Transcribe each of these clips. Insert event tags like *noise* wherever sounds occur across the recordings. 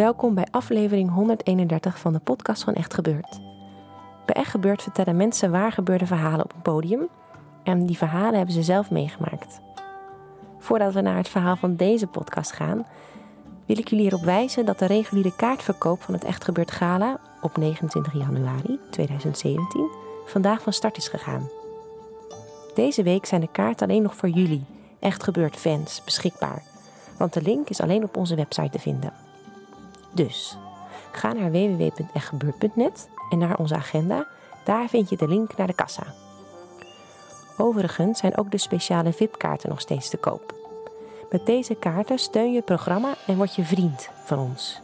Welkom bij aflevering 131 van de podcast van Echt Gebeurd. Bij Echt Gebeurd vertellen mensen waar gebeurde verhalen op een podium en die verhalen hebben ze zelf meegemaakt. Voordat we naar het verhaal van deze podcast gaan, wil ik jullie erop wijzen dat de reguliere kaartverkoop van het Echt Gebeurd Gala op 29 januari 2017 vandaag van start is gegaan. Deze week zijn de kaarten alleen nog voor jullie, Echt Gebeurd fans, beschikbaar, want de link is alleen op onze website te vinden. Dus ga naar www.echtgebeurd.net en naar onze agenda. Daar vind je de link naar de kassa. Overigens zijn ook de speciale VIP-kaarten nog steeds te koop. Met deze kaarten steun je het programma en word je vriend van ons.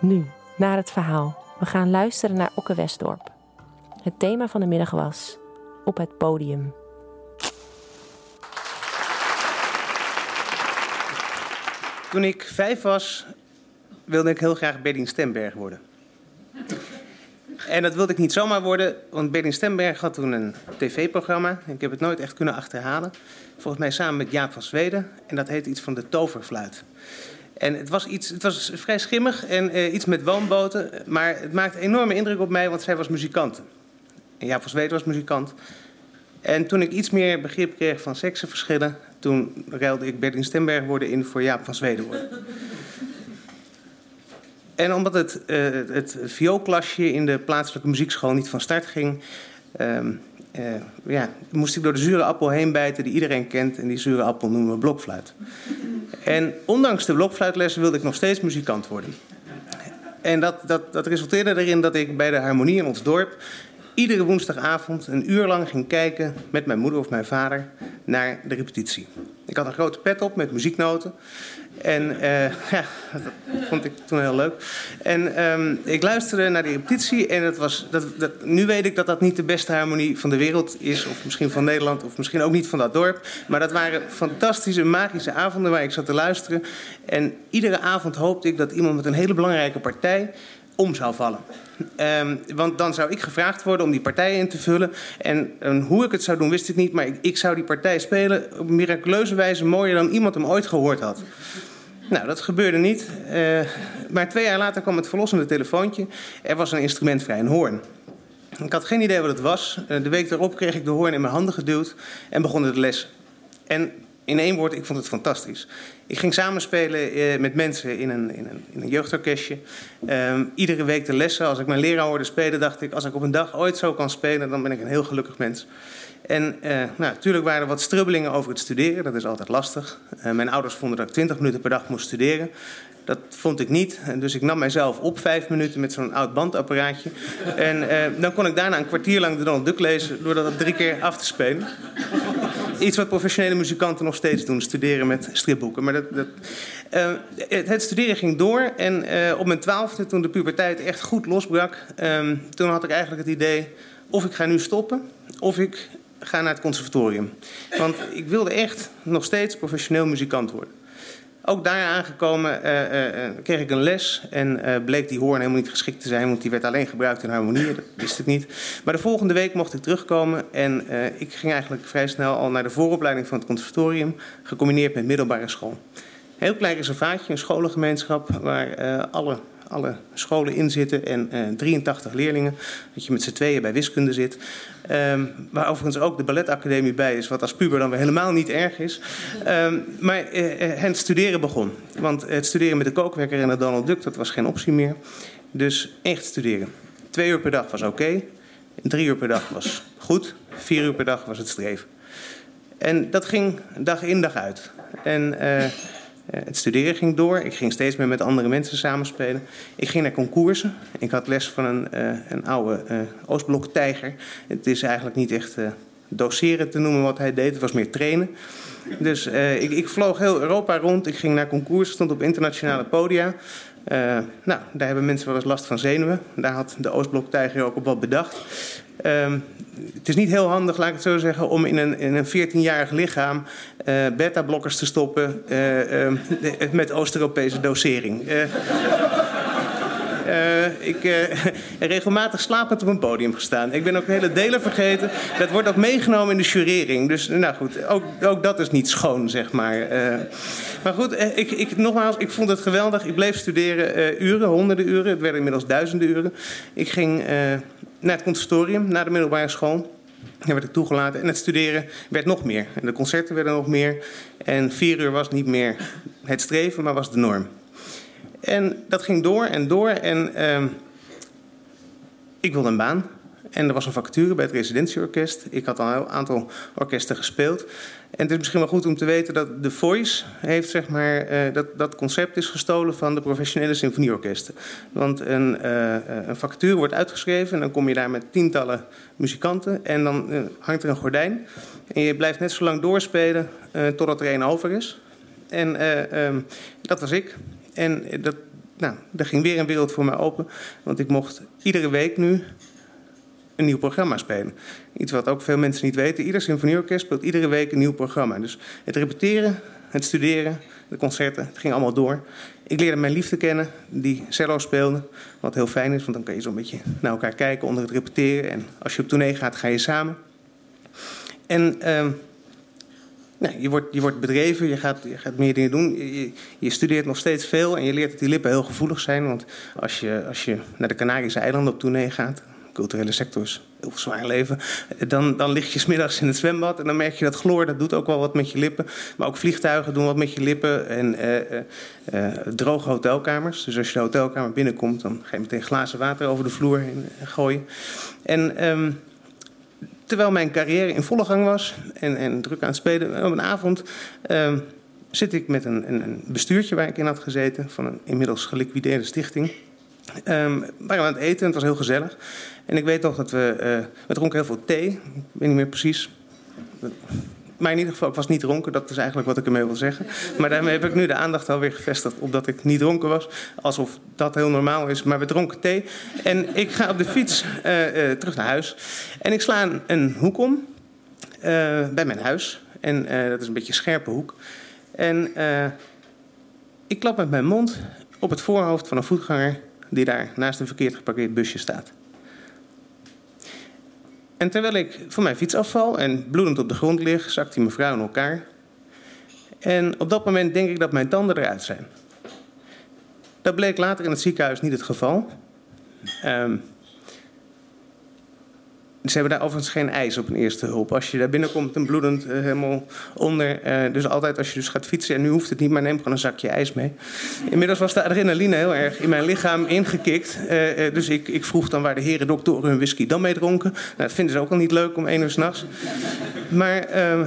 Nu, naar het verhaal. We gaan luisteren naar Okke Westdorp. Het thema van de middag was Op het podium. Toen ik vijf was, wilde ik heel graag Berdien Stemberg worden. En dat wilde ik niet zomaar worden, want Berdien Stemberg had toen een tv-programma. Ik heb het nooit echt kunnen achterhalen. Volgens mij samen met Jaap van Zweden. En dat heette iets van de toverfluit. En het was, iets, het was vrij schimmig en uh, iets met woonboten. Maar het maakte enorme indruk op mij, want zij was muzikant. En Jaap van Zweden was muzikant. En toen ik iets meer begrip kreeg van seksenverschillen... toen ruilde ik Berdien Stemberg worden in voor Jaap van Zweden worden. En omdat het, uh, het vioolklasje in de plaatselijke muziekschool niet van start ging, um, uh, ja, moest ik door de zure appel heen bijten die iedereen kent. En die zure appel noemen we blokfluit. En ondanks de blokfluitlessen wilde ik nog steeds muzikant worden. En dat, dat, dat resulteerde erin dat ik bij de harmonie in ons dorp iedere woensdagavond een uur lang ging kijken met mijn moeder of mijn vader naar de repetitie. Ik had een grote pet op met muzieknoten. En uh, *laughs* ja, dat vond ik toen heel leuk. En um, ik luisterde naar die repetitie en het was, dat, nu weet ik dat dat niet de beste harmonie van de wereld is. Of misschien van Nederland, of misschien ook niet van dat dorp. Maar dat waren fantastische, magische avonden waar ik zat te luisteren. En iedere avond hoopte ik dat iemand met een hele belangrijke partij om zou vallen. Um, want dan zou ik gevraagd worden om die partij in te vullen. En, hoe ik het zou doen, wist ik niet. Maar ik, ik, zou die partij spelen op miraculeuze wijze mooier dan iemand hem ooit gehoord had. Nou, dat gebeurde niet. Uh, maar twee jaar later kwam het verlossende telefoontje. Er was een instrumentvrij, een hoorn. Ik had geen idee wat het was. Uh, de week daarop kreeg ik de hoorn in mijn handen geduwd en begon de les. En in één woord, ik vond het fantastisch. Ik ging samenspelen uh, met mensen in een, in een, in een jeugdorkestje. Uh, iedere week de lessen. Als ik mijn leraar hoorde spelen, dacht ik... als ik op een dag ooit zo kan spelen, dan ben ik een heel gelukkig mens. En uh, nou, natuurlijk waren er wat strubbelingen over het studeren. Dat is altijd lastig. Uh, mijn ouders vonden dat ik 20 minuten per dag moest studeren. Dat vond ik niet. Dus ik nam mijzelf op vijf minuten met zo'n oud bandapparaatje. En dan kon ik daarna een kwartier lang de Donald Duck lezen... door dat drie keer af te spelen. Iets wat professionele muzikanten nog steeds doen. Studeren met stripboeken. Maar dat, dat het, het, studeren ging door. En op mijn twaalfde, toen de puberteit echt goed losbrak... Um, toen had ik eigenlijk het idee... of ik ga nu stoppen... of ik ga naar het conservatorium. Want ik wilde echt nog steeds professioneel muzikant worden. Ook daar aangekomen uh, uh, kreeg ik een les en bleek die hoorn helemaal niet geschikt te zijn, want die werd alleen gebruikt in harmonie. Dat wist ik niet. Maar de volgende week mocht ik terugkomen en ik ging eigenlijk vrij snel al naar de vooropleiding van het conservatorium, gecombineerd met middelbare school. Heel klein reservaatje, een scholengemeenschap waar alle alle scholen in zitten en uh, 83 leerlingen. Dat je met z'n tweeën bij wiskunde zit. Um, waar overigens ook de balletacademie bij is, wat als puber dan weer helemaal niet erg is. Um, maar uh, het studeren begon. Want het studeren met de kookwerker en de Donald Duck, dat was geen optie meer. Dus echt studeren. Twee uur per dag was oké. Drie uur per dag was goed. Vier uur per dag was het streven. En dat ging dag in dag uit. En het studeren ging door. Ik ging steeds meer met andere mensen samenspelen. Ik ging naar concoursen. Ik had les van een, een oude Oostblok-tijger. Het is eigenlijk niet echt doseren te noemen wat hij deed. Het was meer trainen. Dus ik, ik, vloog heel Europa rond. Ik ging naar concours, stond op internationale podia. Nou, daar hebben mensen wel eens last van zenuwen. Daar had de Oostblok-tijger ook op wat bedacht. Uh, het is niet heel handig, laat ik het zo zeggen, om in een, in een 14-jarig lichaam uh, beta-blokkers te stoppen uh, met Oost-Europese dosering. ik heb regelmatig slapend op een podium gestaan. Ik ben ook hele delen vergeten. Dat wordt ook meegenomen in de jurering. Dus nou goed, ook, ook dat is niet schoon, zeg maar. Maar goed, eh, ik, ik, nogmaals, ik vond het geweldig. Ik bleef studeren uren, honderden uren. Het werden inmiddels duizenden uren. Ik ging naar het conservatorium, naar de middelbare school. Daar werd ik toegelaten. En het studeren werd nog meer. En de concerten werden nog meer. En vier uur was niet meer het streven, maar was de norm. En dat ging door en door. En uh, ik wilde een baan. En er was een vacature bij het residentieorkest. Ik had al een aantal orkesten gespeeld. En het is misschien wel goed om te weten dat The Voice heeft, zeg maar, uh, dat, dat concept is gestolen van de professionele symfonieorkesten. Want een, uh, een vacature wordt uitgeschreven en dan kom je daar met tientallen muzikanten en dan uh, hangt er een gordijn. En je blijft net zo lang doorspelen totdat er één over is. En um, dat was ik. En dat, nou, daar ging weer een wereld voor mij open. Want ik mocht iedere week nu een nieuw programma spelen. Iets wat ook veel mensen niet weten. Ieder symfonieorkest speelt iedere week een nieuw programma. Dus het repeteren, het studeren, de concerten, het ging allemaal door. Ik leerde mijn liefde kennen, die cello speelde. Wat heel fijn is, want dan kan je zo'n beetje naar elkaar kijken onder het repeteren. En als je op tournee gaat, ga je samen. En uh, nou, je, wordt, je wordt bedreven, je gaat, je gaat meer dingen doen. Je, je, studeert nog steeds veel en je leert dat die lippen heel gevoelig zijn. Want als je, als je naar de Canarische eilanden op tournee gaat, culturele sectors heel zwaar leven. Dan, dan lig je smiddags in het zwembad en dan merk je dat chloor, dat doet ook wel wat met je lippen. Maar ook vliegtuigen doen wat met je lippen. En uh, uh, droge hotelkamers. Dus als je de hotelkamer binnenkomt, dan ga je meteen glazen water over de vloer gooien. En um, terwijl mijn carrière in volle gang was en, en druk aan het spelen, op een avond um, zit ik met een, een, bestuurtje waar ik in had gezeten van een inmiddels geliquideerde stichting. Um, we aan het eten en het was heel gezellig. En ik weet nog dat we... Uh, we dronken heel veel thee. Ik weet niet meer precies. Maar in ieder geval, ik was niet dronken. Dat is eigenlijk wat ik ermee wil zeggen. Maar daarmee heb ik nu de aandacht alweer gevestigd op dat ik niet dronken was. Alsof dat heel normaal is. Maar we dronken thee. En ik ga op de fiets uh, uh, terug naar huis. En ik sla een, een hoek om. bij mijn huis. En dat is een beetje een scherpe hoek. En ik klap met mijn mond op het voorhoofd van een voetganger die daar naast een verkeerd geparkeerd busje staat. En terwijl ik van mijn fiets afval en bloedend op de grond lig, zakt die mevrouw in elkaar. En op dat moment denk ik dat mijn tanden eruit zijn. Dat bleek later in het ziekenhuis niet het geval. Um, ze hebben daar overigens geen ijs op een eerste hulp. Als je daar binnenkomt en bloedend uh, helemaal onder. Uh, dus altijd als je dus gaat fietsen, en nu hoeft het niet, maar neem gewoon een zakje ijs mee. Inmiddels was de adrenaline heel erg in mijn lichaam ingekikt. Uh, dus ik, ik, vroeg dan waar de heren doktoren hun whisky dan mee dronken. Nou, dat vinden ze ook al niet leuk om één uur s'nachts. Maar ehm,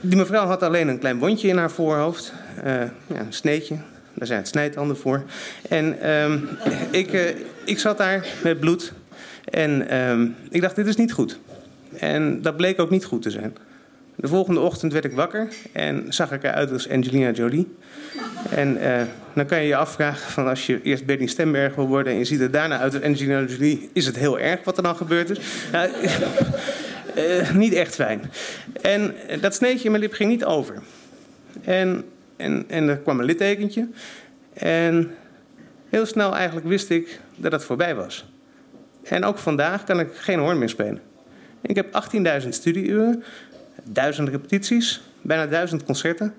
die mevrouw had alleen een klein wondje in haar voorhoofd. ja, een sneetje. Daar zijn het snijtanden voor. En ehm, ik, ik zat daar met bloed en um, ik dacht, dit is niet goed. En dat bleek ook niet goed te zijn. De volgende ochtend werd ik wakker en zag ik eruit als Angelina Jolie. En uh, dan kan je je afvragen van als je eerst Bernie Stemberg wil worden en je ziet er daarna uit als Angelina Jolie, is het heel erg wat er dan gebeurd is? Nou, uh, *laughs* niet echt fijn. En dat sneetje in mijn lip ging niet over. En, en, en er kwam een littekentje. En heel snel eigenlijk wist ik dat het voorbij was. En ook vandaag kan ik geen hoorn meer spelen. Ik heb 18.000 studieuren, duizend repetities, bijna duizend concerten.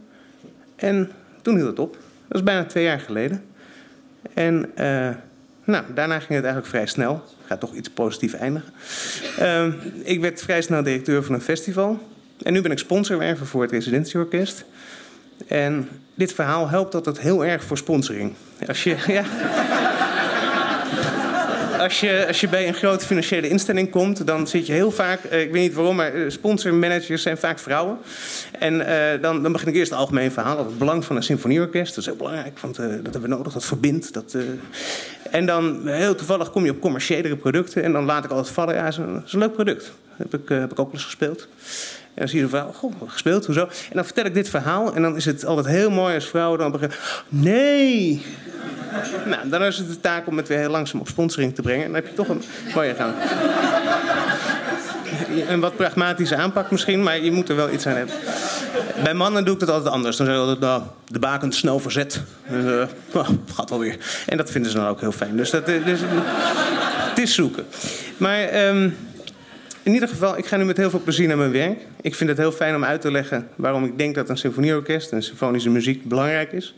En toen hield het op. Dat is bijna twee jaar geleden. En uh, nou, daarna ging het eigenlijk vrij snel. Gaat toch iets positief eindigen. Uh, ik werd vrij snel directeur van een festival. En nu ben ik sponsorwerver voor het residentieorkest. En dit verhaal helpt altijd heel erg voor sponsoring. Als je, *laughs* ja, als je, als je bij een grote financiële instelling komt, dan zit je heel vaak, eh, ik weet niet waarom, maar sponsormanagers zijn vaak vrouwen. En dan, dan begin ik eerst het algemeen verhaal over het belang van een symfonieorkest. Dat is heel belangrijk, want dat hebben we nodig, dat verbindt. Dat, En dan heel toevallig kom je op commerciëlere producten en dan laat ik altijd vallen, ja, dat is een, leuk product. Heb ik, heb ik ook wel eens gespeeld. En dan zie je vrouw, goh, gespeeld, hoezo? En dan vertel ik dit verhaal en dan is het altijd heel mooi als vrouwen dan beginnen... Nee! nou, dan is het de taak om het weer heel langzaam op sponsoring te brengen. En dan heb je toch een mooie gaan. Een wat pragmatische aanpak misschien, maar je moet er wel iets aan hebben. Bij mannen doe ik dat altijd anders. Dan zeg je altijd, nou, de baken snel verzet. Uh, oh, gaat wel weer. En dat vinden ze dan ook heel fijn. Dus, dat, dus het is zoeken. Maar... Um, in ieder geval, ik ga nu met heel veel plezier naar mijn werk. Ik vind het heel fijn om uit te leggen waarom ik denk dat een symfonieorkest en symfonische muziek belangrijk is.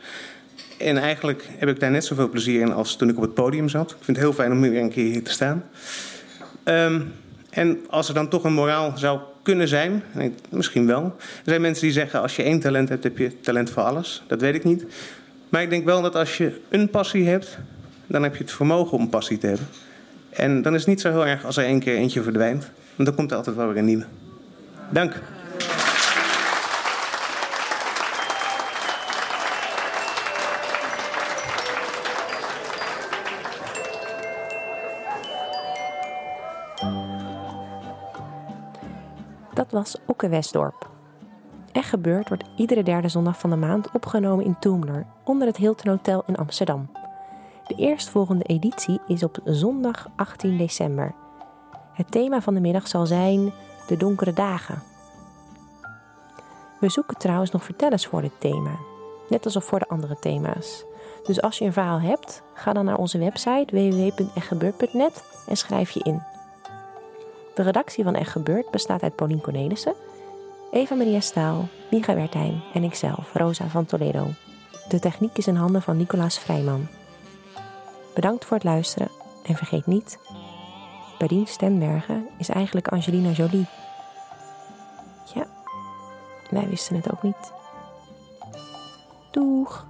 En eigenlijk heb ik daar net zoveel plezier in als toen ik op het podium zat. Ik vind het heel fijn om weer een keer hier te staan. Um, en als er dan toch een moraal zou kunnen zijn, misschien wel. Er zijn mensen die zeggen: als je één talent hebt, heb je talent voor alles. Dat weet ik niet. Maar ik denk wel dat als je een passie hebt, dan heb je het vermogen om passie te hebben. En dan is het niet zo heel erg als er één keer eentje verdwijnt. Want dan komt er altijd wel weer een nieuwe. Dank. Dat was Okke Westdorp. Echt gebeurd wordt iedere derde zondag van de maand opgenomen in Toomler, onder het Hilton Hotel in Amsterdam. De eerstvolgende editie is op zondag 18 december het thema van de middag zal zijn de donkere dagen. We zoeken trouwens nog vertellers voor dit thema, net alsof voor de andere thema's. Dus als je een verhaal hebt, ga dan naar onze website www.echtgebeurd.net en schrijf je in. De redactie van Echt Gebeurd bestaat uit Paulien Cornelissen, Eva Maria Staal, Micha Wertheim en ikzelf, Rosa van Toledo. De techniek is in handen van Nicolaas Vrijman. Bedankt voor het luisteren en vergeet niet Berien Stenbergen is eigenlijk Angelina Jolie. Ja, wij wisten het ook niet. Doeg!